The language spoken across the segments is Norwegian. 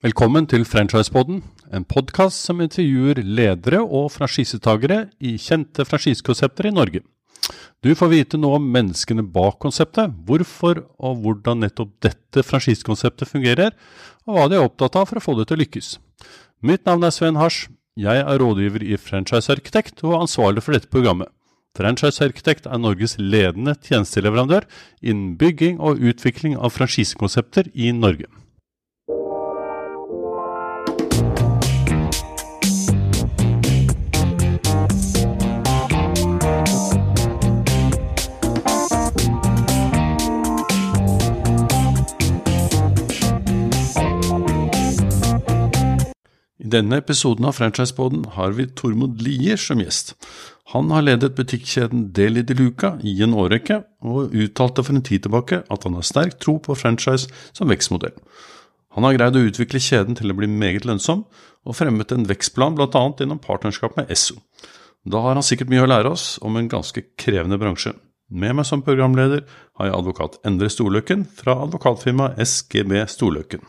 Velkommen til Franchisepodden, en podkast som intervjuer ledere og franchisetagere i kjente franchisekonsepter i Norge. Du får vite noe om menneskene bak konseptet, hvorfor og hvordan nettopp dette franchisekonseptet fungerer, og hva de er opptatt av for å få det til å lykkes. Mitt navn er Sven Hars. Jeg er rådgiver i Franchisearkitekt og ansvarlig for dette programmet. Franchisearkitekt er Norges ledende tjenesteleverandør innen bygging og utvikling av franchisekonsepter i Norge. Denne episoden av Franchiseboden har vi Tormod Lier som gjest. Han har ledet butikkjeden Deli de Luca i en årrekke, og uttalte for en tid tilbake at han har sterk tro på franchise som vekstmodell. Han har greid å utvikle kjeden til å bli meget lønnsom, og fremmet en vekstplan bl.a. gjennom partnerskap med Esso. Da har han sikkert mye å lære oss om en ganske krevende bransje. Med meg som programleder har jeg advokat Endre Storløkken fra advokatfirmaet SGB Storløkken.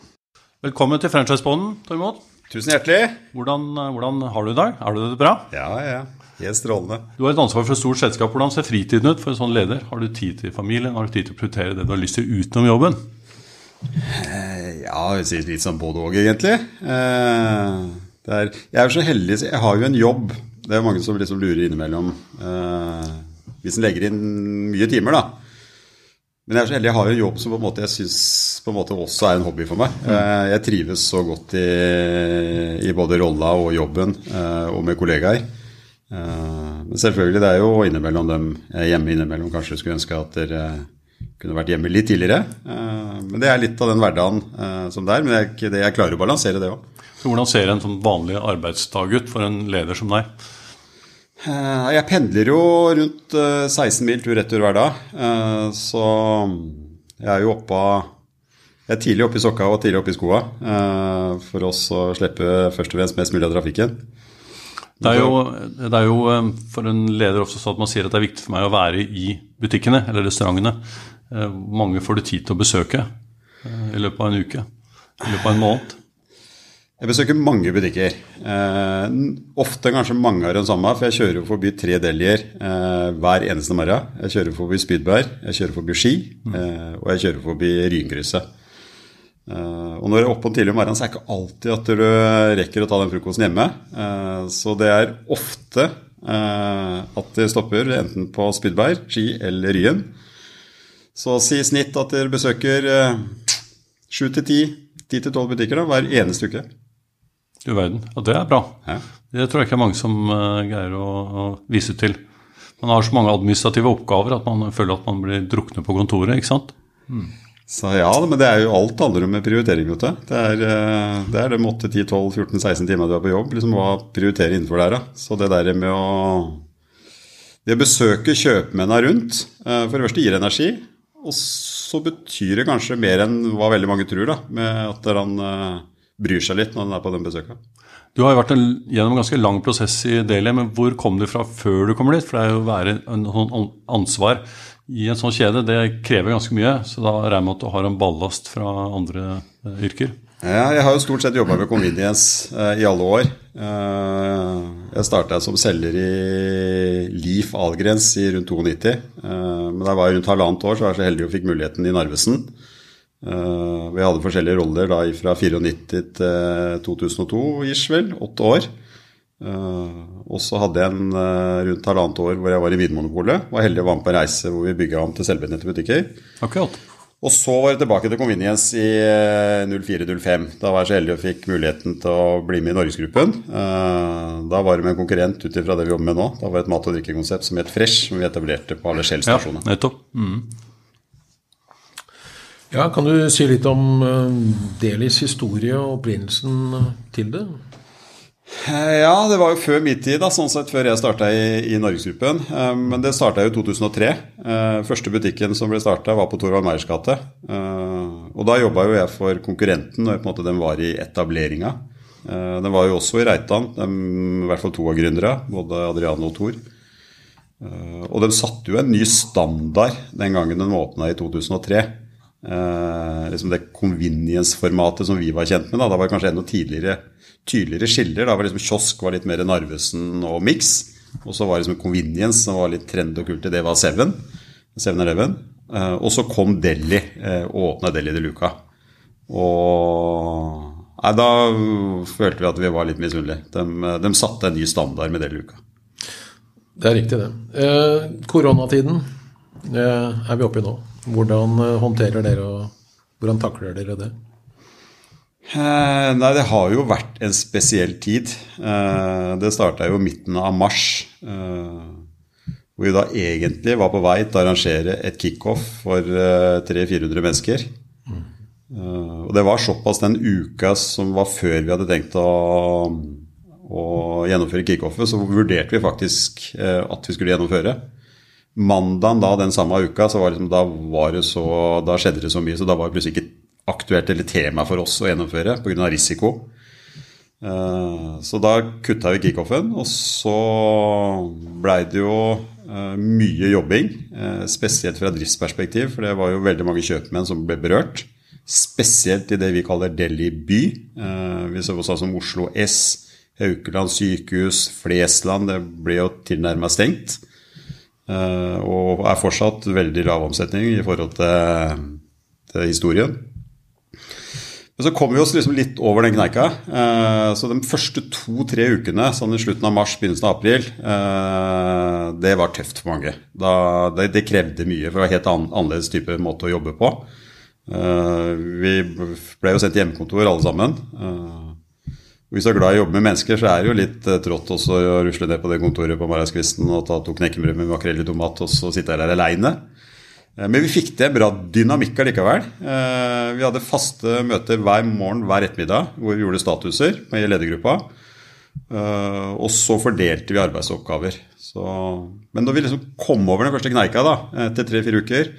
Velkommen til Franchiseboden, Tormod. Tusen hjertelig. Hvordan, hvordan, har du det i dag? Er du det bra? Ja, ja. Helt strålende. Du har et ansvar for et stort selskap. Hvordan ser fritiden ut for en sånn leder? Har du tid til familien? Har du tid til å prioritere det du har lyst til utenom jobben? Eh, ja, litt sånn både òg, egentlig. Eh, er, jeg er så heldig, så jeg har jo en jobb. Det er mange som liksom lurer innimellom. Eh, hvis en legger inn mye timer, da. Men jeg er så heldig jeg har jo en jobb som på en måte jeg syns også er en hobby for meg. Mm. Jeg trives så godt i, i både rolla og jobben og med kollegaer. Men selvfølgelig, det er jo innimellom dem hjemme innimellom kanskje skulle ønske at dere kunne vært hjemme litt tidligere. Men det er litt av den hverdagen som det er. Men jeg, jeg klarer å balansere det òg. Hvordan ser en sånn vanlig arbeidsdag ut for en leder som deg? Eh, jeg pendler jo rundt 16 eh, mil tur-retur hver dag. Eh, så jeg er jo oppe Jeg er tidlig oppe i sokka og tidlig oppe i skoa for oss å slippe først og fremst mest mulig av trafikken. Det er, jo, det er, jo, for en leder ofte sånn at man sier at det er viktig for meg å være i butikkene eller restaurantene. Hvor mange får du tid til å besøke i løpet av en uke? I løpet av en måned? Jeg besøker mange butikker. Eh, ofte kanskje mange av dem samme, for jeg kjører jo forbi tre deljer eh, hver eneste morgen. Jeg kjører forbi Spydberg, jeg kjører forbi Ski, eh, og jeg kjører forbi Ryenkrysset. Eh, og når du er oppe om tidlig om morgenen, så er det ikke alltid at du rekker å ta den frokosten hjemme. Eh, så det er ofte eh, at de stopper enten på Spydberg, Ski eller Ryen. Så si i snitt at dere besøker sju til ti, ti til tolv butikker da, hver eneste uke. Du verden. Ja, det er bra. Ja. Det tror jeg ikke er mange som uh, greier å, å, vise til. Man har så mange administrative oppgaver at man føler at man blir druknet på kontoret. ikke sant? Mm. Så ja, men det er jo alt handler om prioritering. vet du. Det er, eh, det er de 8-10-12-14-16 timer du er på jobb. liksom Hva prioritere innenfor der, da. Så det der med å Det å besøke kjøpmennene rundt, eh, for det første gir energi. Og så betyr det kanskje mer enn hva veldig mange tror, da, med at han bryr seg litt når han er på den besøka. Du har jo vært en, gjennom en ganske lang prosess i Delhi, men hvor kom du fra før du kommer dit? For det er jo å være en, en ansvar i en sånn kjede, det krever ganske mye. Så da regner jeg med at du har en ballast fra andre uh, yrker? Ja, jeg har jo stort sett jobba med convenience uh, i alle år. Uh, jeg starta som selger i Leaf Algrens i rundt 92. men da jeg var rundt halvannet år, så var jeg så heldig og fikk muligheten i Narvesen. Uh, vi hadde forskjellige roller da fra 94 til 2002, ish vel. Åtte år. Uh, og så hadde jeg en uh, rundt halvannet år hvor jeg var i Vinmonopolet. Var heldig å være med på en reise hvor vi bygga om til selvbetjente butikker. Akkurat. Og så var jeg tilbake til Convenience i 04-05. Da var jeg så heldig og fikk muligheten til å bli med i Norgesgruppen. Da var det med en konkurrent ut ifra det vi jobber med nå. Da var det et mat- og drikkekonsept som het Fresh, som vi etablerte på alle Shell-stasjonene. Ja, nettopp. Mm. Ja, Kan du si litt om Delis historie og opprinnelsen eh, til det? Eh, ja, det var jo før min tid, da, sånn sett før jeg starta i, i Norgesgruppen. Men det starta jo i 2003. Første butikken som ble starta, var på Torvald Meyers gate. Og da jobba jo jeg for konkurrenten når på en måte den var i etableringa. Den var jo også i Reitan, de, i hvert fall to av gründerne, både Adriane og Thor. Og de satte jo en ny standard den gangen den åpna i 2003. eh, liksom det convenience-formatet som vi var kjent med. Da, da var det kanskje enda tidligere, tydeligere skiller. Da var liksom kiosk var litt mer Narvesen og Mix. Og så var det liksom convenience som var litt trend og kult i det, var Seven. 7-Eleven. Eh, og så kom Delhi eh, og åpna Delhi de Luca. Og nei, da følte vi at vi var litt misunnelige. De, de satte en ny standard med Delhi Luca. Det er riktig, det. Eh, koronatiden eh, er vi oppe i nå. Hvordan eh, håndterer dere og hvordan takler dere det? Eh, nei, det har jo vært en spesiell tid. Eh, det starta jo midten av mars. Hvor vi da egentlig var på vei til å arrangere et kickoff for 300-400 mennesker. Mm. og det var såpass den uka som var før vi hadde tenkt å, å gjennomføre kickoffet, så vurderte vi faktisk at vi skulle gjennomføre. Mandagen da den samme uka, så var, liksom, da, var det så, da skjedde det så mye, så da var det plutselig ikke aktuelt eller tema for oss å gjennomføre pga. risiko. Så da kutta vi kickoffen, og så blei det jo Eh, mye jobbing, eh, spesielt fra driftsperspektiv, for det var jo veldig mange kjøpmenn som ble berørt. Spesielt i det vi kaller Delhi by. Eh, vi så sånn som Oslo S, Haukeland sykehus, Flesland. Det ble jo tilnærma stengt. Og er fortsatt veldig lav omsetning i forhold til, til historien. Men så kom vi oss liksom litt over den kneika. Eh, så de første to-tre ukene, sånn i slutten av mars, begynnelsen av april, eh, det var tøft for mange. Det, krevde mye, for det var helt annerledes type måte å jobbe på. Eh, vi ble jo sendt hjemmekontor alle sammen. Hvis du er glad i å jobbe med mennesker, så er det jo litt trått også å rusle ned på det kontoret på morgenskvisten og ta to knekkebrød med makrell i tomat og så sitte der aleine. Eh, men vi fikk til bra dynamikk allikevel. Eh, vi hadde faste møter hver morgen hver ettermiddag hvor vi gjorde statuser med ledergruppa. Eh, og så fordelte vi arbeidsoppgaver. Så, men da vi liksom kom over den første kneika da, etter tre-fire uker,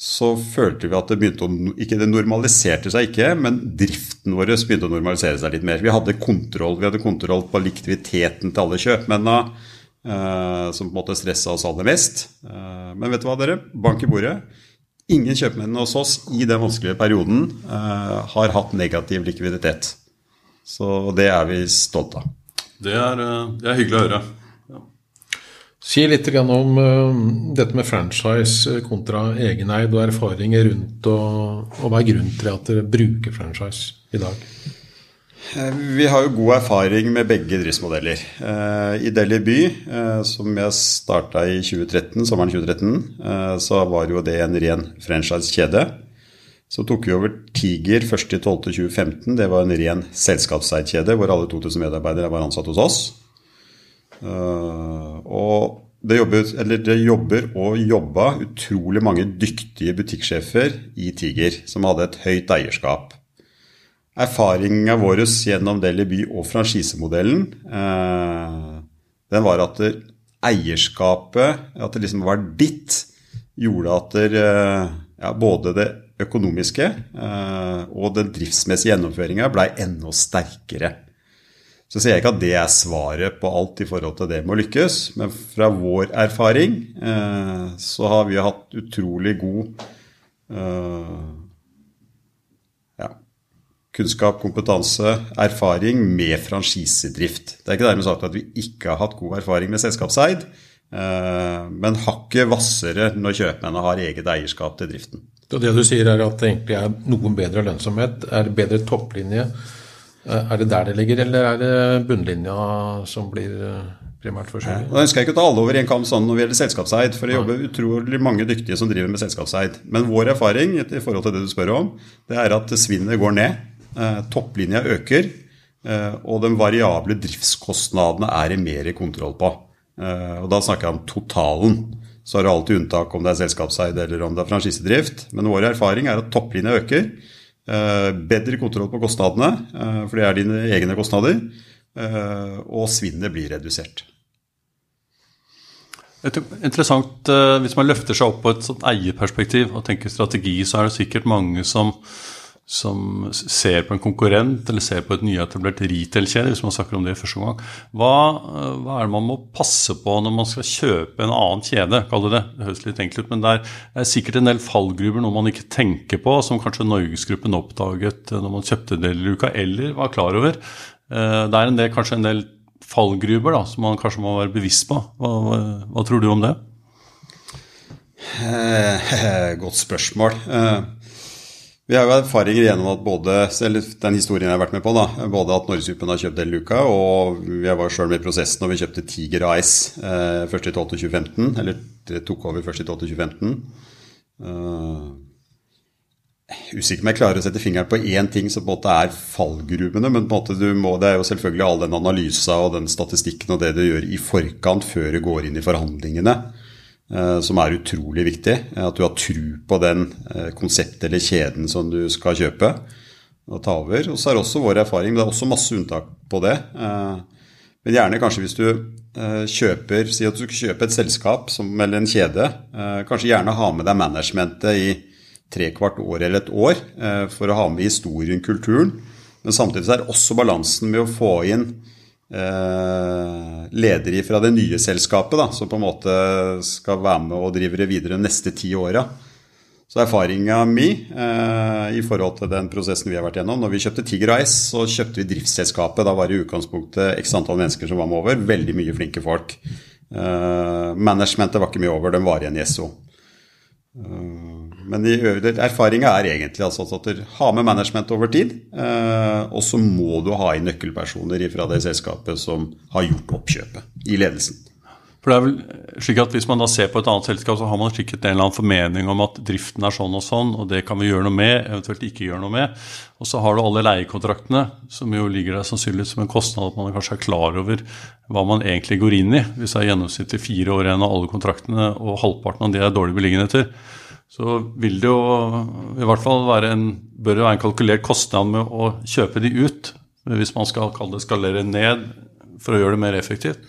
så følte vi at det begynte å ikke Det normaliserte seg ikke, men driften vår begynte å normalisere seg litt mer. Vi hadde kontroll, vi hadde kontroll på likviditeten til alle kjøpmennene. Uh, som på en måte stressa oss aller mest. Uh, men vet du hva, dere? Bank i bordet. Ingen kjøpmenn hos oss i den vanskelige perioden uh, har hatt negativ likviditet. Så det er vi stolt av. Det er, det er hyggelig å høre. Si litt om dette med franchise kontra egeneid og erfaringer rundt, og, og hva er grunnen til at dere bruker franchise i dag? Eh, vi har jo god erfaring med begge driftsmodeller. Eh, I Delhi by, eh, som jeg starta i 2013, sommeren 2013, så var jo det en ren franchise-kjede. Så tok vi over Tiger 1.12.2015. Det var en ren selskapseid kjede hvor alle 2000 medarbeidere var ansatt hos oss. Og det jobber, det jobber og jobba utrolig mange dyktige butikksjefer i Tiger som hadde et høyt eierskap erfaringa vår gjennom Delhi by og franchisemodellen, eh, den var at eierskapet, at det liksom var ditt, gjorde at det, eh, ja, både det økonomiske eh, og den driftsmessige gjennomføringa blei enda sterkere. Så sier jeg ikke at det er svaret på alt i forhold til det med å lykkes, men fra vår erfaring så har vi hatt utrolig god kunnskap, kompetanse, erfaring med franchisedrift. Det er ikke dermed sagt at vi ikke har hatt god erfaring med selskapseid, eh, men hakket hvassere når kjøpmennene har eget eierskap til driften. Så det du sier er at det egentlig er noen bedre lønnsomhet, er bedre topplinje? Eh, er det der det ligger, eller er det bunnlinja som blir eh, primært forskjellig? Nå ønsker jeg ikke å ta alle over en kam sånn når det gjelder selskapseid, for det jobber utrolig mange dyktige som driver med selskapseid. Men vår erfaring i forhold til det du spør om, det er at svinnet går ned. Eh, topplinja øker, og de variable driftskostnadene er det mer kontroll på. Og Da snakker jeg om totalen. Så har du alltid unntak om det er selskapseid eller om det er franchisedrift. Men vår erfaring er at topplinja øker. Bedre kontroll på kostnadene, for det er dine egne kostnader. Og svinnet blir redusert. Interessant, Hvis man løfter seg opp på et eierperspektiv og tenker strategi, så er det sikkert mange som som ser på en konkurrent eller ser på et nyetablert retail-kjede, hvis man snakker om det første gang, hva, hva, er det man må passe på når man skal kjøpe en annen kjede? Det det. Høres litt enkelt ut, men det er sikkert en del fallgruver, noe man ikke tenker på, som kanskje Norgesgruppen oppdaget når man kjøpte Deliluka, eller var klar over. Eh, det er en del, kanskje en del fallgruver da, som man kanskje må være bevisst på. Hva, hva, hva tror du om det? Eh, godt spørsmål. Eh, vi har jo erfaringer gjennom at både eller den historien jeg har vært med på, da, både at Norgesgruppen har kjøpt Del Luca, og jeg var sjøl med i prosessen når vi kjøpte Tiger AS eh, 1.12.2015. Eller det tok over 1.12.2015. Uh, usikker om jeg klarer å sette fingeren på én ting som på en måte er fallgruvene. Men på en måte må, det er jo selvfølgelig all den analysa og den statistikken og det du gjør i forkant før du går inn i forhandlingene. Eh, som er utrolig viktig. At du har tru på den eh, konseptet eller kjeden som du skal kjøpe og ta over. Og så er det også vår erfaring, men det er også masse unntak på det. Eh, men gjerne kanskje hvis du kjøper Si at du skal kjøpe et selskap eller en kjede. Kanskje gjerne ha med deg managementet i tre kvart år eller et år for å ha med historien, kulturen. Men samtidig er det også balansen med å få inn Eh, ledere fra det nye selskapet, da, som på en måte skal være med og drive det videre de neste ti åra. Så erfaringa mi eh, i forhold til den prosessen vi har vært gjennom Når vi kjøpte Tiger Ice, så kjøpte vi driftsselskapet. Da var det i utgangspunktet x antall mennesker som var med over. Veldig mye flinke folk. Eh, managementet var ikke mye over, den var igjen i SO. Eh, men erfaringa er egentlig altså at du har med management over tid. Eh, og så må du ha inn nøkkelpersoner fra det selskapet som har gjort oppkjøpet i ledelsen. For det er vel slik at Hvis man da ser på et annet selskap, så har man sikkert en eller annen formening om at driften er sånn og sånn, og det kan vi gjøre noe med, eventuelt ikke gjøre noe med. Og så har du alle leiekontraktene, som jo ligger der sannsynligvis som en kostnad at man kanskje er klar over hva man egentlig går inn i. Hvis det er gjennomsnittlig fire år igjen av alle kontraktene, og halvparten av de er dårlige beliggenheter, så vil det jo i hvert fall være en, bør det være en kalkulert kostnad med å kjøpe de ut, hvis man skal kalle det skalere ned for å gjøre det mer effektivt.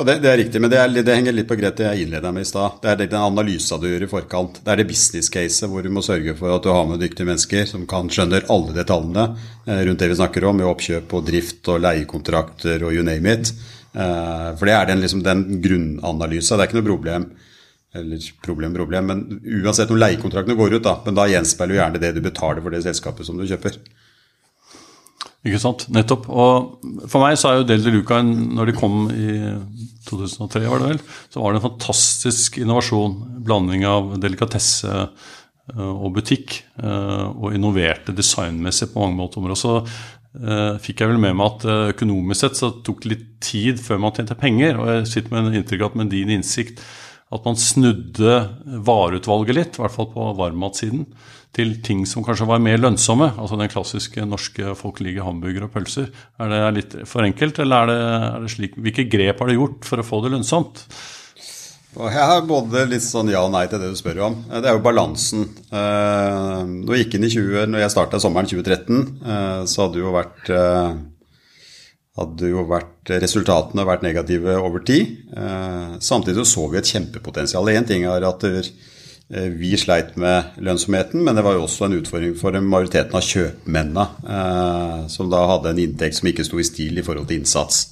Det, det, er riktig, men det, er, det, henger litt på greit det jeg innleda med i stad. Det er den analysa du gjør i forkant. Det er det business caset hvor du må sørge for at du har med dyktige mennesker som kan skjønner alle detaljene eh, rundt det vi snakker om, med oppkjøp og drift og leiekontrakter og you name it. Eh, for det er den, liksom, den grunnanalysa. Det er ikke noe problem eller problem, problem, men uansett om leiekontraktene går ut, da, men da gjenspeiler jo gjerne det du betaler for det selskapet som du kjøper. Ikke sant, nettopp. Og for meg så er jo Del de Luca, når de kom i 2003, var det vel, så var det en fantastisk innovasjon. Blanding av delikatesse eh, og butikk. Eh, og innoverte designmessig på mange måter. Og så uh, fikk jeg vel med meg at økonomisk sett så tok det litt tid før man tjente penger. Og jeg sitter med en inntrykk at med din innsikt at man snudde vareutvalget litt, i hvert fall på varmmatsiden, til ting som kanskje var mer lønnsomme. Altså den klassiske norske folkelige hamburger og pølser. Er det litt for enkelt, eller er det, er det slik Hvilke grep har du gjort for å få det lønnsomt? Jeg har både litt sånn ja og nei til det du spør om. Det er jo balansen. Eh, jeg gikk inn i 20, når jeg starta sommeren 2013, eh, så hadde det jo vært eh, hadde jo vært, resultatene vært negative over tid. Eh, samtidig så, vi et kjempepotensial. Én ting er at eh, vi sleit med lønnsomheten, men det var jo også en utfordring for majoriteten av kjøpmennene, eh, som da hadde en inntekt som ikke sto i stil i forhold til innsats.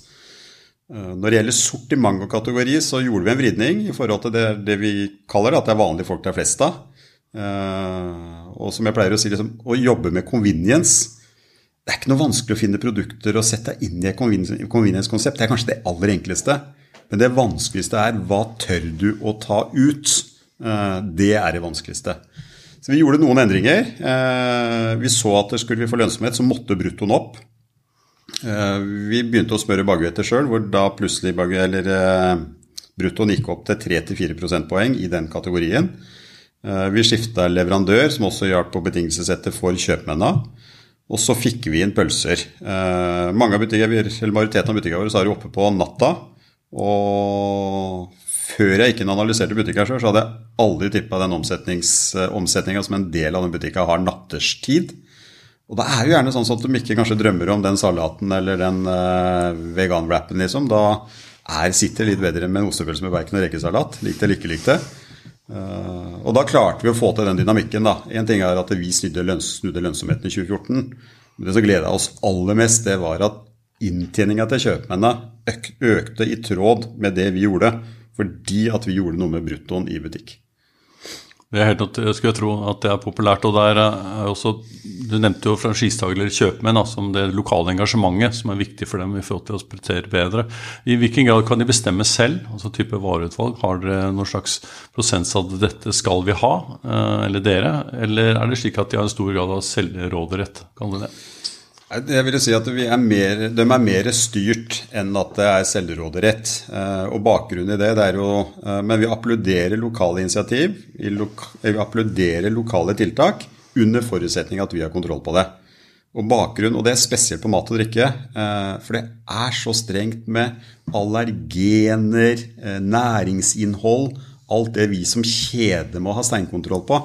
Når det gjelder sortiment og kategori, så gjorde vi en vridning i forhold til det, det vi kaller det, at det er vanlige folk det er flest av. Og som jeg pleier å si, liksom, å jobbe med convenience det er ikke noe vanskelig å finne produkter og sette deg inn i et convenience-konsept. Det er kanskje det aller enkleste. Men det vanskeligste er hva tør du å ta ut? Eh, det er det vanskeligste. Så vi gjorde noen endringer. Eh, vi så at skulle vi få lønnsomhet, så måtte bruttoen opp. Eh, vi begynte å spørre Bagøeter sjøl, hvor da plutselig bruttoen gikk opp til 3-4 prosentpoeng i den kategorien. Vi skifta leverandør, som også hjalp på betingelsesettet for kjøpmennene. Og så fikk vi inn pølser. Eh, mange av butikker, eller Majoriteten av butikkene våre så er jo oppe på natta. Og før jeg ikke analyserte butikker sjøl, så hadde jeg aldri tippa den omsetninga som en del av den butikka har natterstid. Og det er jo gjerne sånn at de ikke kanskje drømmer om den salaten eller den eh, veganwrappen, liksom. Da er, sitter litt bedre med en ostepølse med bacon og rekesalat. Lik det eller ikke lik. Eh, og da klarte vi å få til den dynamikken. da. Én ting er at vi snudde, lønns, snudde lønnsomheten i 2014. Men det som gleda oss aller mest, det var at inntjeninga til kjøpmennene økte i tråd med det vi gjorde. Fordi at vi gjorde noe med bruttoen i butikk. Det er helt at jeg skulle tro at det er populært. og der er også, Du nevnte jo franchisetakere kjøpmenn da, som det lokale engasjementet som er viktig for dem i forhold til å spretere bedre. I hvilken grad kan de bestemme selv, altså type vareutvalg? Har dere noen slags prosentsats dette skal vi ha, eh, eller dere? Eller er det slik at de har en stor grad av selvråderett? Kan du det? Jeg vil si at er mer, De er mer styrt enn at det er selvråderett. Eh, og bakgrunnen i det, det er jo eh, Men vi applauderer lokale initiativ. Vi applauderer lokale tiltak under forutsetning at vi har kontroll på det. Og bakgrunn, og det er spesielt på mat og drikke, eh, for det er så strengt med allergener, næringsinnhold, alt det vi som kjede må ha steinkontroll på.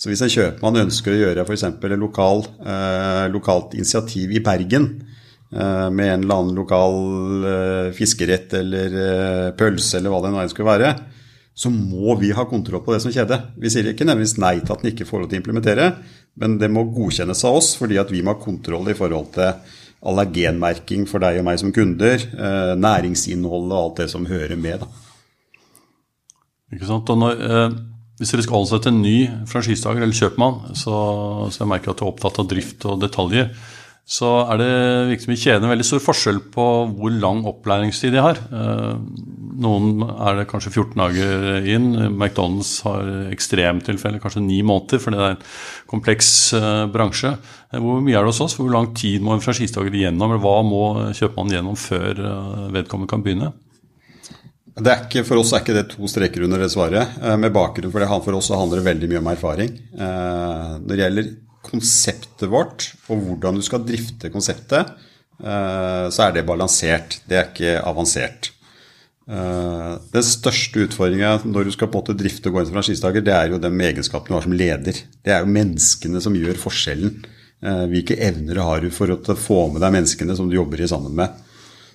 Så hvis en kjøpmann ønsker å gjøre f.eks. et lokal, eh, lokalt initiativ i Bergen eh, med en eller annen lokal eh, fiskerett eller eh, pølse eller hva det nå skulle være, så må vi ha kontroll på det som skjedde. Vi sier ikke nødvendigvis nei til at den ikke får lov til å implementere, men det må godkjennes av oss fordi at vi må ha kontroll i forhold til allergenmerking for deg og meg som kunder, eh, næringsinnholdet og alt det som hører med. Da. Ikke sant? Og når... Eh hvis dere skal ansette en ny franchisetaker eller kjøpmann, så, så, jeg merker at du er opptatt av drift og detaljer, så er det virker i kjeden veldig stor forskjell på hvor lang opplæringstid de har. Eh, noen er det kanskje 14 dager inn. McDonald's har ekstremtilfeller, kanskje ni måneder, fordi det er en kompleks eh, bransje. Hvor mye er det hos oss? Hvor lang tid må en franchisetaker gjennom, eller hva må kjøpmannen gjennom før eh, vedkommende kan begynne? Ikke, for oss er ikke det to streker under det svaret. Eh, med bakgrunn for det For oss handler det veldig mye om erfaring. Eh, når det gjelder konseptet vårt og hvordan du skal drifte konseptet, eh, så er det balansert. Det er ikke avansert. Den største utfordringa når du skal på en måte drifte og gå inn som franchisetaker, det er jo den egenskapen du har som leder. Det er jo menneskene som gjør forskjellen. Hvilke evner har du for å få med deg menneskene som du jobber sammen med.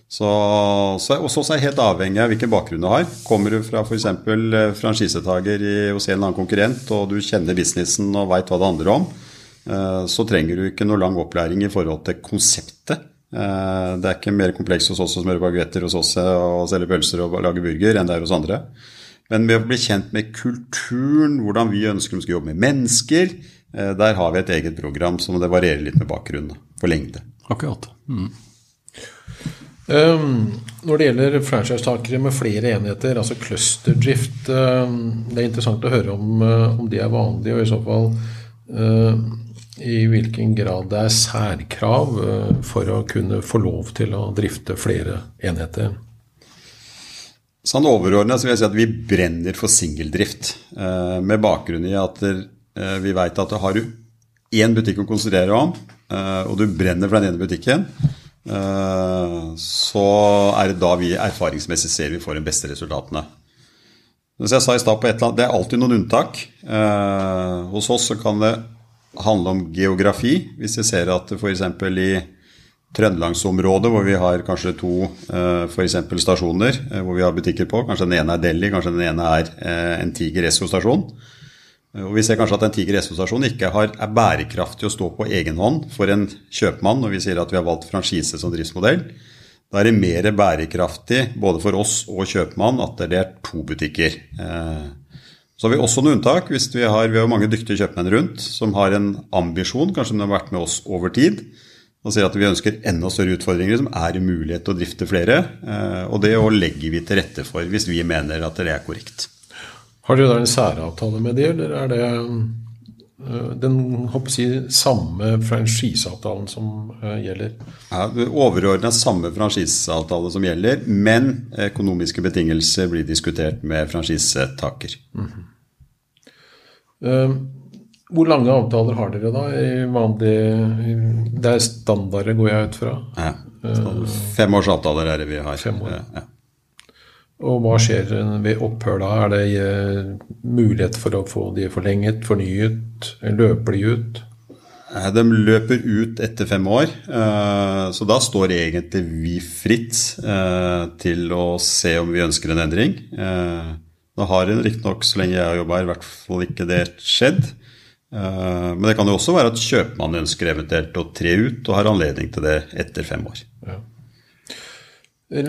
Så, så, og så er det helt avhengig av hvilken bakgrunn du har. Kommer du fra f.eks. Eh, franchisetaker hos en eller annen konkurrent, og du kjenner businessen og veit hva det handler om, eh, så trenger du ikke noe lang opplæring i forhold til konseptet. Eh, det er ikke mer komplekst hos oss å smøre baguetter hos oss og selge pølser og lage burger enn det er hos andre. Men med å bli kjent med kulturen, hvordan vi ønsker de skal jobbe med mennesker, der har vi et eget program som det varierer litt med bakgrunn for lengde. Akkurat. Mm. Um, når det gjelder franchisetakere med flere enheter, altså clusterdrift um, Det er interessant å høre om, uh, om det er vanlig, og i så fall uh, i hvilken grad det er særkrav uh, for å kunne få lov til å drifte flere enheter. Sånn overordnet vil jeg si at vi brenner for singeldrift. Med bakgrunn i at vi veit at har du én butikk å konsentrere om, og du brenner for den ene butikken, så er det da vi erfaringsmessig ser vi får de beste resultatene. Som jeg sa i stad, Det er alltid noen unntak. Eh, hos oss kan det handle om geografi. Hvis vi ser at f.eks. i Trøndelagsområdet, hvor vi har kanskje to uh, for stasjoner hvor vi har butikker på, kanskje den ene er Delhi, kanskje den ene er en Tiger Esso-stasjon, og Vi ser kanskje at en Tiger SO-stasjon ikke har, er bærekraftig å stå på egen hånd for en kjøpmann når vi sier at vi har valgt franchise som driftsmodell. Da er det mer bærekraftig både for oss og kjøpmann at det er to butikker. Eh, så har vi også noen unntak. hvis Vi har, vi har mange dyktige kjøpmenn rundt som har en ambisjon, kanskje de har vært med oss over tid, og sier at vi ønsker enda større utfordringer som er mulighet til å drifte flere. Eh, og det legger vi til rette for hvis vi mener at det er korrekt. Har dere da en særavtale med de, eller er det eh, den jeg, samme franchiseavtalen som uh, gjelder? Ja, Overordna samme franchiseavtale som gjelder, men økonomiske betingelser blir diskutert med franchisetaker. Mm -hmm. hvor lange avtaler har dere da? i vanlig, Det er standarder, går jeg ut fra? Ja. Fem års avtaler er det vi har. Fem år. Ja. Og hva skjer ved opphør da? Er det eh, mulighet for å få de forlenget, fornyet? Løper de ut? De løper ut etter fem år, eh, så da står egentlig vi fritt eh, til å se om vi ønsker en endring. Nå har riktignok, så lenge jeg har jobba her, i hvert fall ikke det skjedd. Men det kan jo også være at kjøpmannen ønsker eventuelt å tre ut, og har anledning til det etter fem år. Ja.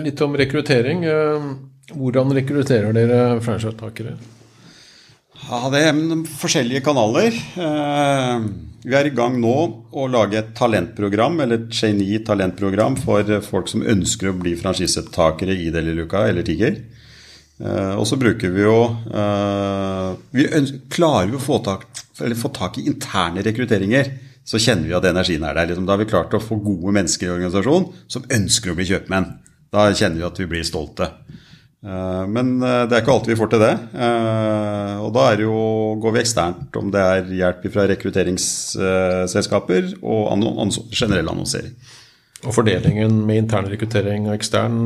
Litt om rekruttering. Eh, hvordan rekrutterer dere franchisetakere? Ja, Det er forskjellige kanaler. Eh, vi er i gang nå å lage et talentprogram, eller et trainee-talentprogram for folk som ønsker å bli franchisetakere i Deliluca eller Tiger. Eh, og så bruker vi jo Vi klarer vi å få tak, få tak, i interne rekrutteringer, så kjenner vi at energien er der. Liksom, da har vi klart å få gode mennesker i organisasjonen som ønsker å bli kjøpmenn. Da kjenner vi at vi blir stolte. Eh, men eh, det er ikke alltid vi får til det. Eh, og da jo, går vi eksternt om det er hjelp fra rekrutteringsselskaper og generell annonsering. Og fordelingen med intern rekruttering og ekstern,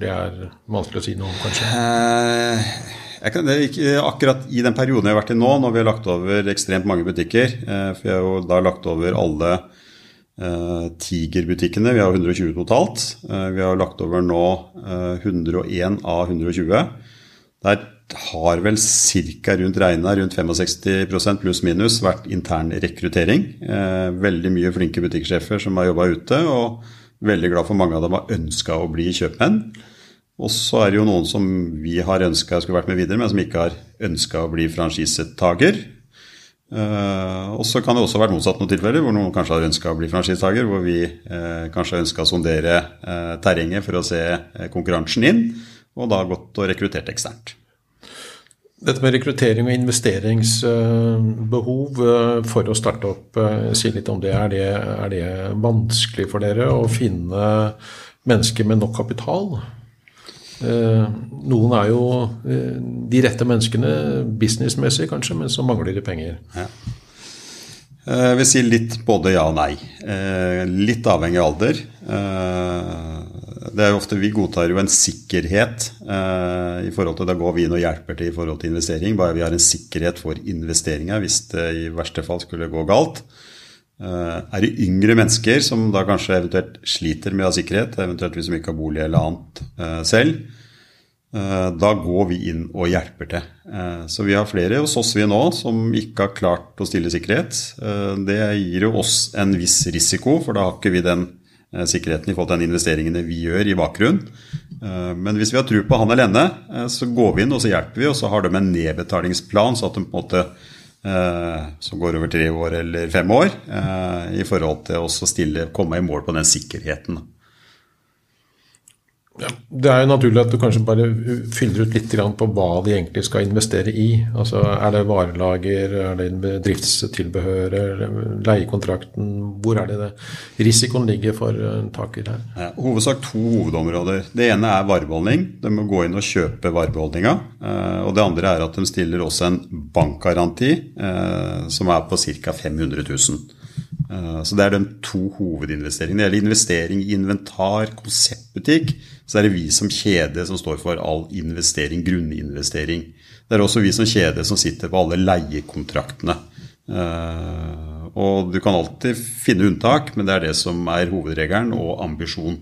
det er vanskelig å si noe om, kanskje? Kan, ikke, akkurat i den perioden jeg har vært i nå, når vi har lagt over ekstremt mange butikker For jeg har jo da lagt over alle Tiger-butikkene, vi har 120 totalt. Uh, vi har lagt over nå uh, eh, 101 av 120. Der har vel ca. rundt regna rundt 65% pluss minus vært intern rekruttering. veldig mye flinke butikksjefer som har jobba ute, og veldig glad for mange av dem har ønska å bli kjøpmenn. Og så er det jo noen som vi har ønska skulle vært med videre, men som ikke har ønska å bli franchisetaker. Uh, og så kan det også ha vært motsatt noen tilfeller hvor noen kanskje har ønska å bli franchisetaker, hvor vi uh, kanskje har ønska å sondere uh, terrenget for å se konkurransen inn, og da gått og rekruttert eksternt. Dette med rekruttering og investeringsbehov for å starte opp, si litt om det. Er, det. er det vanskelig for dere å finne mennesker med nok kapital? Eh, noen er jo eh, de rette menneskene businessmessig, kanskje, men så mangler de penger. Ja. Eh, jeg vil si litt både ja og nei. Litt avhengig av alder. Det er jo ofte Vi godtar jo en sikkerhet i forhold til Da går vi inn og hjelper til i forhold til investering. Bare vi har en sikkerhet for investeringa hvis det i verste fall skulle gå galt. Er det yngre mennesker som da kanskje eventuelt sliter med å ha sikkerhet, eventuelt hvis de ikke har bolig eller annet selv, Eh, da går vi inn og hjelper til. Eh, så vi har flere hos oss vi nå som ikke har klart å stille sikkerhet. Eh, det gir jo oss en viss risiko, for da har ikke vi den sikkerheten i forhold til den investeringene vi gjør i bakgrunnen. Men hvis vi har tro på han eller henne, så går vi inn og så hjelper vi, og så har de en nedbetalingsplan så at de på en måte som går over tre år eller fem år, i forhold til å komme i mål på den sikkerheten. Ja, det er jo naturlig at du kanskje bare fyller ut litt på hva de egentlig skal investere i. Altså, Er det varelager, er det bedriftstilbehør, leiekontrakten? Hvor er det, det risikoen ligger for taker her? Ja, hovedsak to hovedområder. Det ene er varebeholdning. De må gå inn og kjøpe varebeholdninga. Eh, og det andre er at de stiller også en bankgaranti eh, som er på ca. 500 000. Eh, så Det er de to hovedinvesteringene. Det gjelder investering i inventar, konseptbutikk. Så er det vi som kjede som står for all investering, grunninvestering. Det er også vi som kjede som sitter på alle leiekontraktene. Eh, og du kan alltid finne unntak, men det er det som er hovedregelen og ambisjon.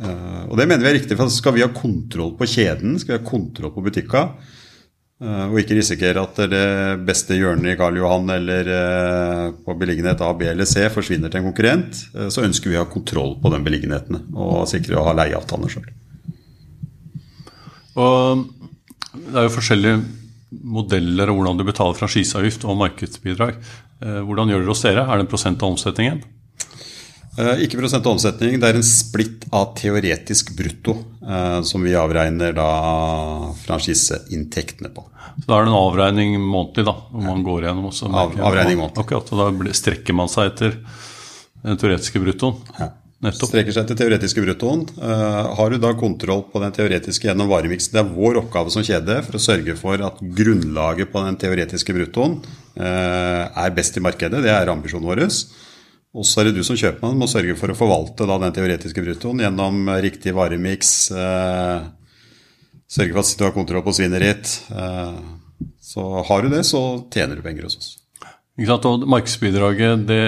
Eh, og det mener vi er riktig, for skal vi ha kontroll på kjeden, skal vi ha kontroll på butikka, og ikke risikere at det beste hjørnet i Karl Johan eller eh, på beliggenhet A, B eller C forsvinner til en konkurrent. Eh, så ønsker vi å ha kontroll på den beliggenheten og sikre å ha leieavtaler sjøl. Det er jo forskjellige modeller av hvordan du betaler franchiseavgift og markedsbidrag. Hvordan gjør dere hos dere? Er det en prosent av omsetningen? Ikke prosent av omsetning, det er en splitt av teoretisk brutto som vi avregner da franchiseinntektene på. Så Da er det en avregning månedlig, da, om man går gjennom også. Av, avregning månedlig. Akkurat, og Da strekker man seg etter den teoretiske bruttoen. Ja. Nettopp. Strekker seg til teoretiske bruttoen. Uh, har du da kontroll på den teoretiske gjennom varemiksen? Det er vår oppgave som kjede for å sørge for at grunnlaget på den teoretiske bruttoen er best i markedet. Det er ambisjonen vår. Og så er det du som kjøpmann må sørge for å forvalte da, den teoretiske bruttoen gjennom riktig varemiks, eh, sørge for at du har kontroll på svinnet ditt. Eh, så har du det, så tjener du penger hos oss. Ikke sant? Og markedsbidraget, det,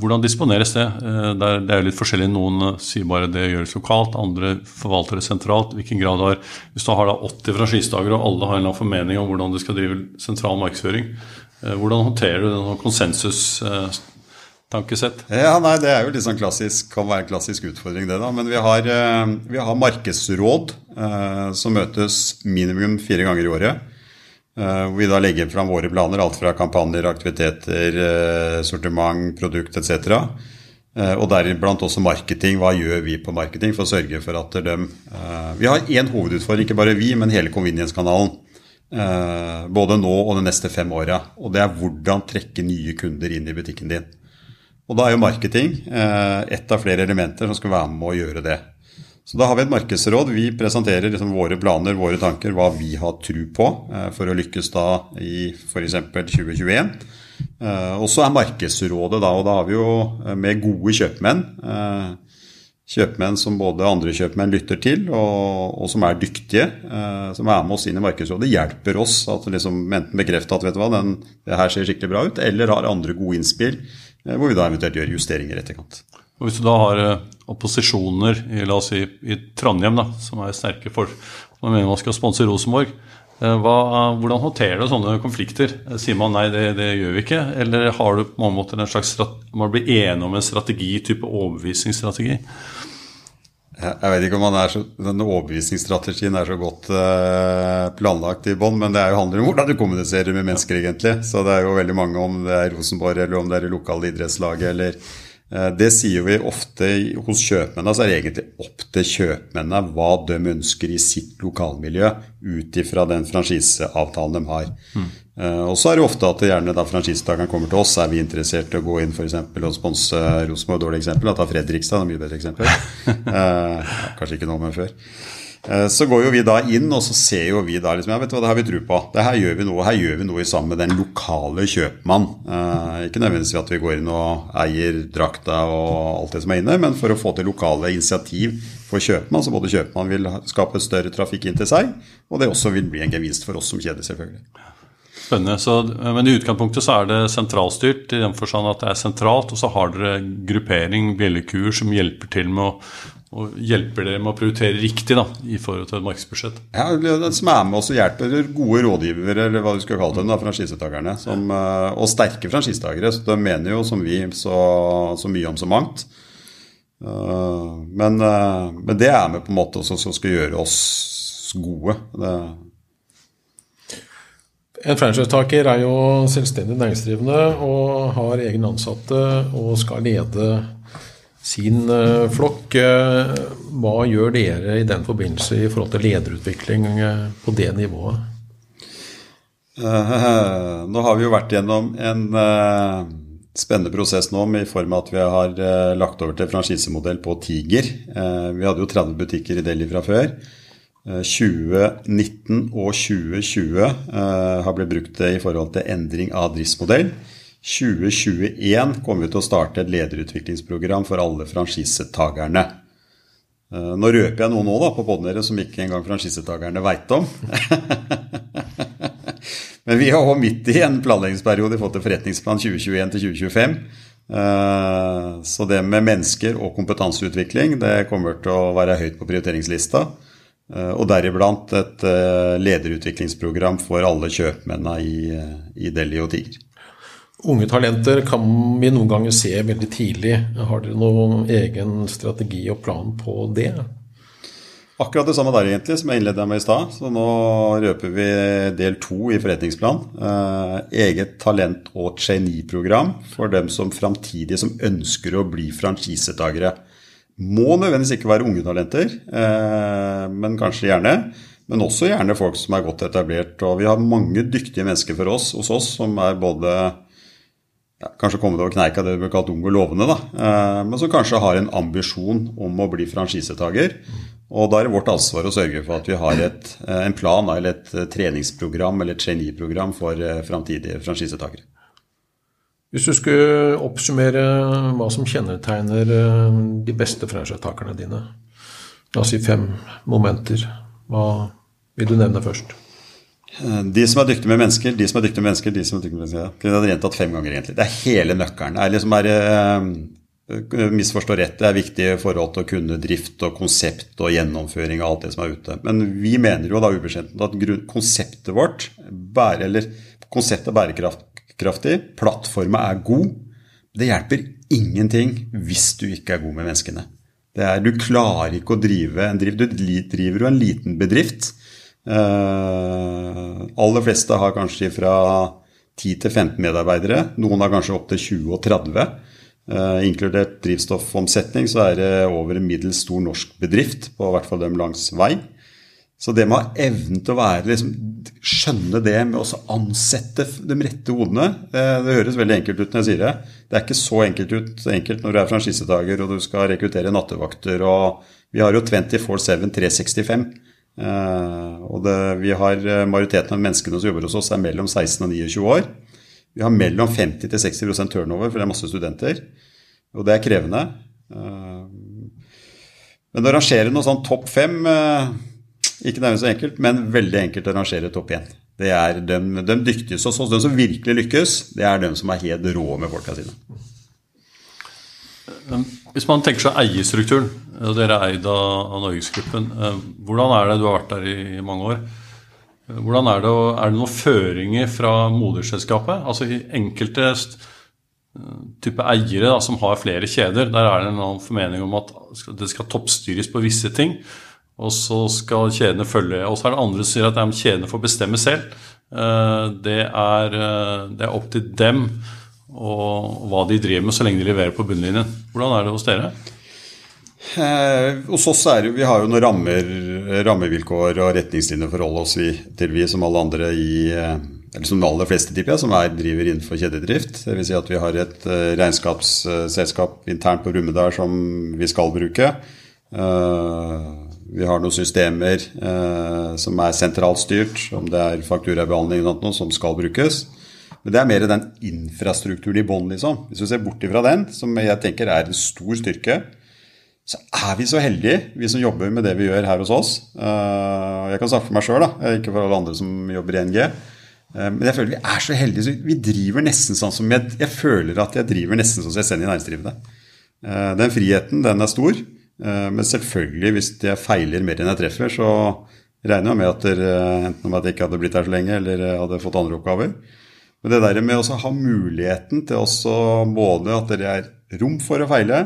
hvordan disponeres det? Eh, det er, det er litt forskjellig. Noen eh, sier bare det gjøres lokalt, andre forvalter det sentralt. Hvilken grad har, Hvis du har da 80 franchisedager og alle har en eller annen formening om hvordan du skal drive sentral markedsføring, hvordan håndterer du den konsensus? Tankesett? Ja, nei, Det er jo litt sånn klassisk, kan være en klassisk utfordring, det. da, Men vi har, eh, vi har markedsråd eh, som møtes minimum fire ganger i året. Eh, hvor vi da legger fram våre planer, alt fra kampanjer, aktiviteter, sortiment, produkt etc. Og deriblant også marketing. Hva gjør vi på marketing for å sørge for at de eh, Vi har én hovedutfordring, ikke bare vi, men hele Convenience-kanalen. både nå og de neste fem åra. Og det er hvordan trekke nye kunder inn i butikken din. Og da er jo marketing eh, ett av flere elementer som skal være med å gjøre det. Så da har vi et markedsråd. Vi presenterer liksom våre planer, våre tanker, hva vi har tro på eh, for å lykkes da i f.eks. 2021. Eh, og så er markedsrådet da, og da har vi jo med gode kjøpmenn. Kjøpmenn som både andre kjøpmenn lytter til, og, og som er dyktige. som er med oss inn i markedsrådet. Hjelper oss at liksom enten bekrefte at vet du hva, den, det her ser skikkelig bra ut, eller har andre gode innspill hvor vi da eventuelt gjør justeringer i etterkant. Og Hvis du da har eh, opposisjoner i, la oss si, i Trondheim da, som er sterke for man mener man skal sponse Rosenborg, eh, hva, hvordan håndterer du sånne konflikter? Sier man nei, det, det, gjør vi ikke? Eller har du på mange måter en slags man blir enig om en strategi, type overbevisningsstrategi? Jeg vet ikke om så, denne overbevisningsstrategien er så godt uh, planlagt i bånn, men det jo handler om hvordan du kommuniserer med mennesker, egentlig. Så det er jo veldig mange, om det er Rosenborg eller om det er det lokale idrettslaget eller uh, Det sier vi ofte hos kjøpmennene, så er det egentlig opp til kjøpmennene hva de ønsker i sitt lokalmiljø ut ifra den franchiseavtalen de har. Mm. Uh, og så er det ofte at gjerne da franchisetakeren kommer til oss, er vi interessert i å gå inn for eksempel, og sponse Rosenborg. Dårlig eksempel, da tar Fredrikstad, er mye bedre eksempel. eh, kanskje ikke nå, men før. Eh, så går jo vi da inn, og så ser jo vi da liksom, ja, vet du hva, det har vi tro på. Det her gjør vi noe, her gjør vi noe sammen med den lokale kjøpmann. ikke nødvendigvis at vi går inn og eier drakta og alt det som er inne, men for å få til lokale initiativ for kjøpmann, så både kjøpmann vil skape større trafikk inn til seg, og det også vil bli en gevinst for oss som kjede, selvfølgelig. Spennende. Så, men i utgangspunktet så er det sentralstyrt, i den forstand at det er sentralt. Og så har dere gruppering, bjellekuer, som hjelper til med å og hjelper dere med å prioritere riktig da, i forhold til et markedsbudsjett? Ja, det som er med oss og hjelper gode rådgivere, eller hva du skal kalle dem, da, franchisetakerne. Eh, og sterke franchisetakere. Så de mener jo som vi så, så mye om så mangt. Eh, men, eh, men, det er med på en måte også som skal gjøre oss gode. Det, en franchisetaker er jo selvstendig næringsdrivende og har egne ansatte og skal lede sin eh, flokk. Eh, hva gjør dere i den forbindelse i forhold til lederutvikling eh, på det nivået? Nå har vi jo vært gjennom en spennende prosess nå i form av at vi har lagt over til franchisemodell på Tiger. Vi hadde jo 30 butikker i Delhi fra før. 2019 og 2020 eh, har blitt brukt i forhold til endring av driftsmodell. 2021 kommer vi til å starte et lederutviklingsprogram for alle franchisetakerne. Eh, nå røper jeg noe nå da, på poden deres som ikke engang franchisetakerne veit om. Men vi er også midt i en planleggingsperiode i forhold til forretningsplan 2021 til 2025. Eh, så det med mennesker og kompetanseutvikling det kommer til å være høyt på prioriteringslista. Eh, og deriblant et eh, lederutviklingsprogram for alle kjøpmennene i, eh, i Delhi og Tiger. Unge talenter kan vi noen ganger se veldig tidlig. Har dere noen egen strategi og plan på det? Akkurat det samme der, egentlig, som jeg innleda med i stad. Så nå røper vi del to i forretningsplan. Eh, eget talent- og trainee-program for dem som framtidige som ønsker å bli franchisetagere. Må nødvendigvis ikke være unge talenter, eh, men kanskje gjerne. Men også gjerne folk som er godt etablert. Og vi har mange dyktige mennesker for oss, hos oss som er både ja, Kanskje kommet over kneika det blir kalt unge og lovende, da. Eh, men som kanskje har en ambisjon om å bli franchisetaker. Og da er det vårt ansvar å sørge for at vi har et, eh, en plan eller et treningsprogram eller et trainee-program for framtidige franchisetakere. Hvis du skulle oppsummere hva som kjennetegner eh, de beste franchisetakerne dine, la oss si fem momenter, hva vil du nevne først? De som er dyktige med mennesker, de som er dyktige med mennesker, de som er dyktige med mennesker. Det er gjentatt fem ganger, egentlig. Det er hele nøkkelen. Det er liksom uh, Misforstå rett, det er viktig i forhold til å kunne drift og konsept og gjennomføring og alt det som er ute. Men vi mener jo da ubeskjedent at konseptet vårt, bære, eller konseptet er bærekraftig, plattforma er god. Det hjelper ingenting hvis du ikke er god med menneskene. Er, du klarer ikke å drive en drift. Du driver jo en liten bedrift. Uh, aller fleste har kanskje fra 10 til 15 medarbeidere. Noen har kanskje opptil 20 og 30. Uh, eh, inkludert drivstoffomsetning så er det over en middels stor norsk bedrift, på hvert fall dem langs vei. Så det med å ha evnen til å være, liksom, skjønne det med å ansette de rette hodene det, det, høres veldig enkelt ut når jeg sier det. Det er ikke så enkelt, ut, enkelt når du er franchisetaker og du skal rekruttere nattevakter. og Vi har jo 24-7 365. Uh, og det, vi har eh, Majoriteten av menneskene som jobber hos oss, er mellom 16 og 29 år. Vi har mellom 50 til 60 turnover, for det er masse studenter. Og det er krevende. Men å rangere noe sånn topp fem ikke nærmest så enkelt, men veldig enkelt å rangere topp én. Det er de, de dyktigste hos oss, de som virkelig lykkes, det er de som er helt rå med folka sine. Hvis man tenker seg eierstrukturen, og dere er eid av Norgesgruppen. Eh, hvordan er det, du har vært der i mange år, eh, hvordan er det, er det noen føringer fra moderselskapet? Altså i enkelte eh, type eiere da, som har flere kjeder, der er det en formening om at det skal toppstyres på visse ting. Og så skal kjedene følge. Og så er det andre som sier at kjedene får bestemme selv. Eh, det er, eh, det er, opp til dem og hva de driver med, så lenge de leverer på bunnlinjen. Hvordan er det hos dere? Eh, hos oss er Vi har jo noen rammer, rammevilkår og retningslinjer å forholde oss til, vi som alle andre i eh, eller som de aller fleste tipper jeg, som er, driver innenfor kjededrift. Vil Si at vi har et regnskapsselskap internt på Brumunddal som vi skal bruke. Uh, vi har noen systemer eh, som er sentralt styrt, om det er fakturabehandling eller noe som skal brukes. Men det er mer den infrastrukturen i bånn, liksom. Hvis du ser bort ifra den, som jeg tenker er en stor styrke, så er vi så heldige, vi som jobber med det vi gjør her hos oss. Uh, jeg kan snakke for meg sjøl, ikke for alle andre som jobber i NG. Uh, men jeg føler vi er så heldige. Så vi driver nesten sånn som jeg, jeg føler at jeg driver nesten som jeg selvstendig næringsdrivende. Uh, den friheten, den er stor. Eh, men selvfølgelig, hvis jeg feiler mer enn jeg treffer, så regner jeg med at dere, enten om at jeg ikke hadde blitt her så lenge, eller hadde fått andre oppgaver. Men det der med å ha muligheten til også både at det er rom for å feile,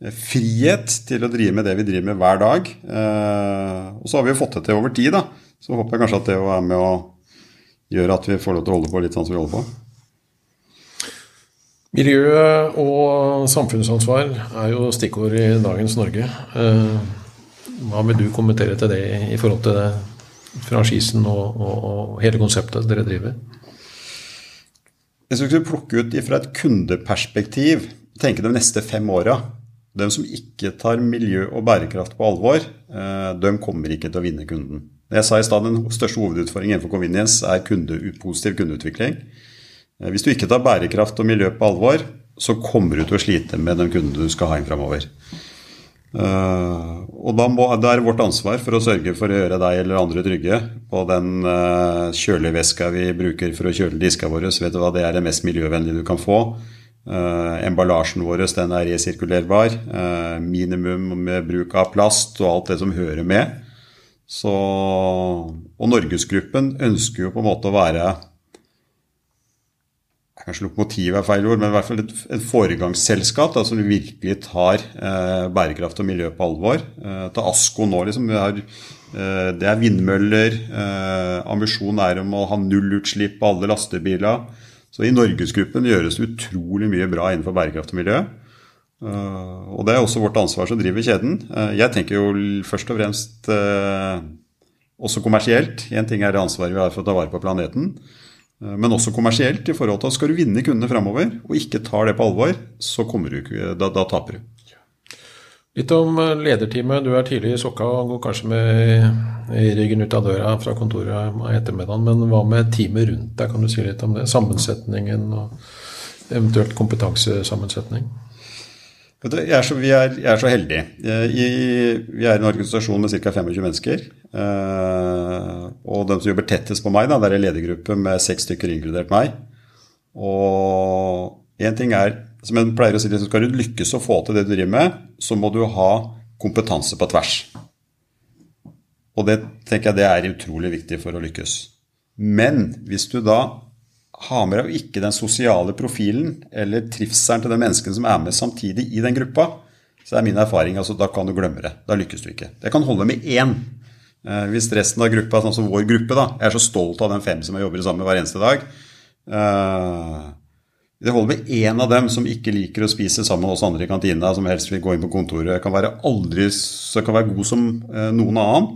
eh, frihet til å drive med det vi driver med hver dag. Eh, og så har vi jo fått det til over tid, da. Så håper jeg kanskje at det er med å gjøre at vi får lov til å holde på litt sånn som vi holder på. Miljø og samfunnsansvar er jo stikkord i dagens Norge. Eh, hva vil du kommentere til det i forhold til franchisen og, og, og, hele konseptet dere driver? Hvis vi skulle plukke ut fra et kundeperspektiv, tenke de neste fem åra De som ikke tar miljø og bærekraft på alvor, eh, de kommer ikke til å vinne kunden. Jeg sa i stad Den største hovedutfordringen innenfor convenience er kunde, positiv kundeutvikling. Eh, hvis du ikke tar bærekraft og miljø på alvor, så kommer du til å slite med den kunden du skal ha inn framover. Uh, og da, må, da, er det vårt ansvar for å sørge for å gjøre deg eller andre trygge på den uh, kjøleveska vi bruker for å kjøle diska våre. Vet du hva, det er det mest miljøvennlige du kan få. Uh, emballasjen vår den er resirkulerbar. minimum med bruk av plast og alt det som hører med. Så, og Norgesgruppen ønsker jo på en måte å være Kanskje lokomotiv er feil ord, men i hvert fall et, et foregangsselskap da, som virkelig tar eh, bærekraft og miljø på alvor. Eh, til ASKO nå, liksom. Har, eh, det er vindmøller. Eh, ambisjonen er om å ha nullutslipp på alle lastebiler. Så i Norgesgruppen gjøres det utrolig mye bra innenfor bærekraft og miljø. Uh, og det er også vårt ansvar som driver kjeden. Uh, jeg tenker jo først og fremst uh, også kommersielt. Én ting er det ansvaret vi har for å ta vare på planeten. Eh, men også kommersielt i forhold til at skal du vinne kundene framover, og ikke tar det på alvor, så du, da, da, taper du. Litt om eh, lederteamet. Du er tidlig i sokka og går kanskje med ryggen ut av døra fra kontoret i ettermiddagen. Men hva med teamet rundt deg? Kan du si litt om det? Sammensetningen og eventuelt kompetansesammensetning? Jeg er så, vi er, jeg er så heldig. I, vi er en organisasjon med ca. 25 mennesker. Og de som jobber tettest på meg, da, det er en ledergruppe med seks stykker, inkludert meg. Og én ting er, som jeg pleier å si, skal du lykkes å få til det du driver med, så må du ha kompetanse på tvers. Og det tenker jeg det er utrolig viktig for å lykkes. Men hvis du da har med deg ikke den sosiale profilen eller trivselen til de menneskene som er med samtidig i den gruppa, så er min erfaring altså da kan du glemme det. Da lykkes du ikke. Det kan holde med én. Eh, hvis resten av gruppa, som vår gruppe, da, jeg er så stolt av den fem som jeg jobber sammen med hver eneste dag eh, det holder med én av dem som ikke liker å spise sammen med oss andre i kantina, som helst vil gå inn på kontoret. Kan være aldri så kan være god som eh, noen annen.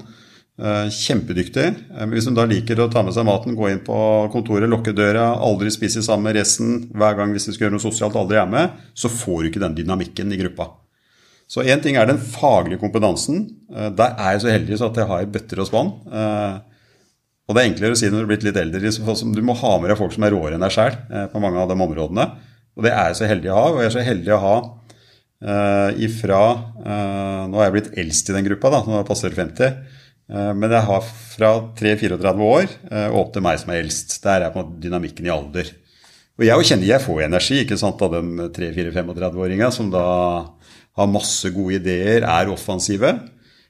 Eh, kjempedyktig. Eh, hvis hun da liker å ta med seg maten, gå inn på kontoret, lukke døra, aldri spise sammen med resten, hver gang hvis du skal gjøre noe sosialt, aldri er med, så får du ikke den dynamikken i gruppa. Så én ting er den faglige kompetansen. Der er jeg så heldig så at jeg har bøtter og spann. Og det er enklere å si når du er blitt litt eldre. Du må ha med deg folk som er råere enn deg sjøl eh, på mange av de områdene. Og det er jeg så heldig å ha. Og jeg er så heldig å ha ifra Nå er jeg blitt eldst i den gruppa, da, nå passer 50. Uh, men jeg har fra 3-34 år og opp til meg som er eldst. Der er på dynamikken i alder. Og jeg kjenner jeg får energi ikke sant, av de 3-4-35-åringene som da har masse gode ideer, er offensive.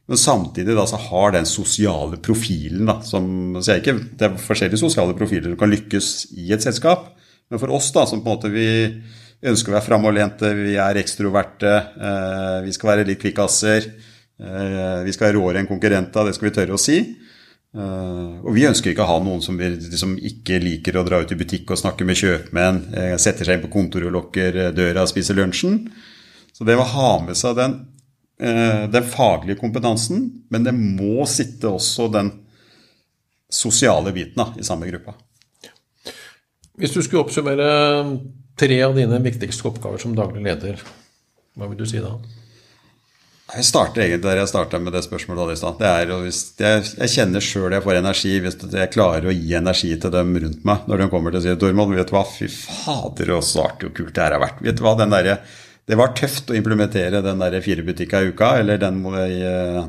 Men samtidig da, så har den sosiale profilen da, som så ikke, Det er forskjellige sosiale profiler som kan lykkes i et selskap. Men for oss da, som på en måte vi ønsker å være framoverlente, vi er ekstroverte, eh, vi skal være litt kvikkaser, eh, vi skal være råere enn konkurrenter, det skal vi tørre å si. Eh, og vi ønsker ikke å ha noen som, som, ikke liker å dra ut i butikk og snakke med kjøpmenn, eh, setter seg inn på kontoret og lukker døra og spiser lunsjen. Så det å ha med seg den Eh, den faglige kompetansen, men det må sitte også den sosiale biten da, i samme gruppa. Hvis du skulle oppsummere tre av dine viktigste oppgaver som daglig leder, hva vil du si da? Jeg starter egentlig der jeg starta med det spørsmålet. Det er, jeg, jeg kjenner sjøl jeg får energi hvis jeg klarer å gi energi til dem rundt meg. Når de kommer til å si 'Dormod, vet du hva, fy fader, så artig og kult det her har vært'. Vet du hva, der, det var tøft å implementere den der fire butikka i uka, eller den eh,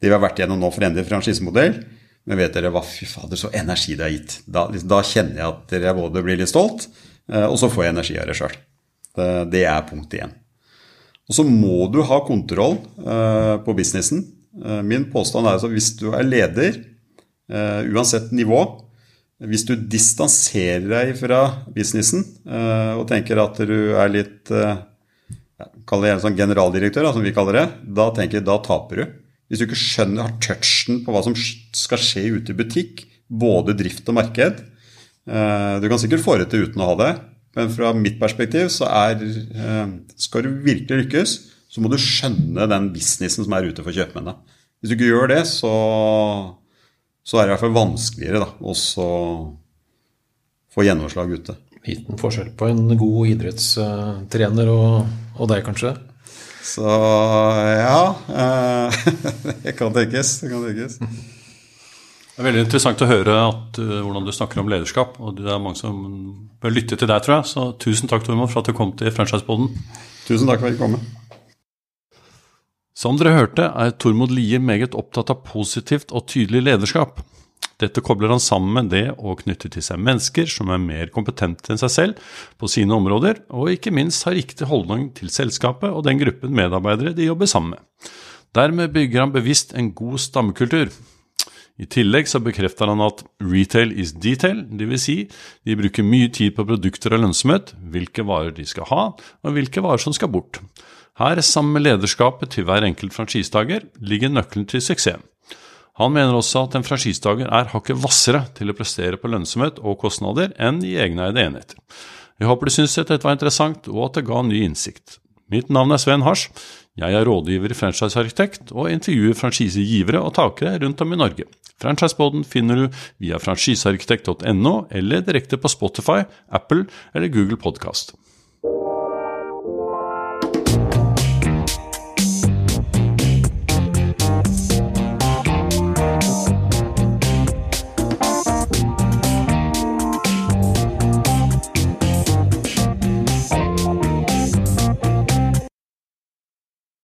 det vi har vært gjennom nå for endelig franchisemodell. Men vet dere hva, fy fader, så energi det har gitt. Da, da kjenner jeg at jeg både blir litt stolt, eh, og så får jeg energi av det sjøl. Det er punkt én. Og så må du ha kontroll eh, på businessen. Min påstand er at hvis du er leder, uansett nivå, hvis du distanserer deg fra businessen og tenker at du er litt Kall det en sånn generaldirektør, som vi kaller det, da tenker jeg da taper du. Hvis du ikke skjønner, har touchen på hva som skal skje ute i butikk, både drift og marked eh, Du kan sikkert få det til uten å ha det, men fra mitt perspektiv så er eh, Skal du virkelig lykkes, så må du skjønne den businessen som er ute for kjøpmennene. Hvis du ikke gjør det, så, så er det i hvert fall vanskeligere å få gjennomslag ute liten forskjell på en god idrettstrener og, og deg, kanskje? Så ja eh, Det kan tenkes. Det kan tenkes. Det er veldig interessant å høre at, uh, hvordan du snakker om lederskap. og Det er mange som bør lytte til deg, tror jeg. Så tusen takk Tormod, for at du kom til Franchiseboden. Tusen takk for at jeg kom. Som dere hørte, er Tormod Lie meget opptatt av positivt og tydelig lederskap. Dette kobler han sammen med det å knytte til seg mennesker som er mer kompetente enn seg selv på sine områder, og ikke minst har riktig holdning til selskapet og den gruppen medarbeidere de jobber sammen med. Dermed bygger han bevisst en god stammekultur. I tillegg så bekrefter han at retail is detail, dvs. Si de bruker mye tid på produkter og lønnsomhet, hvilke varer de skal ha, og hvilke varer som skal bort. Her, sammen med lederskapet til hver enkelt franchisetaker, ligger nøkkelen til suksess. Han mener også at en franchisetaker er hakket hvassere til å prestere på lønnsomhet og kostnader enn i egneide enheter. Jeg håper du syns dette var interessant, og at det ga ny innsikt. Mitt navn er Sven Hars. Jeg er rådgiver i Franchisearkitekt og intervjuer franchisegivere og takere rundt om i Norge. Franchiseboden finner du via franchisearkitekt.no eller direkte på Spotify, Apple eller Google Podkast.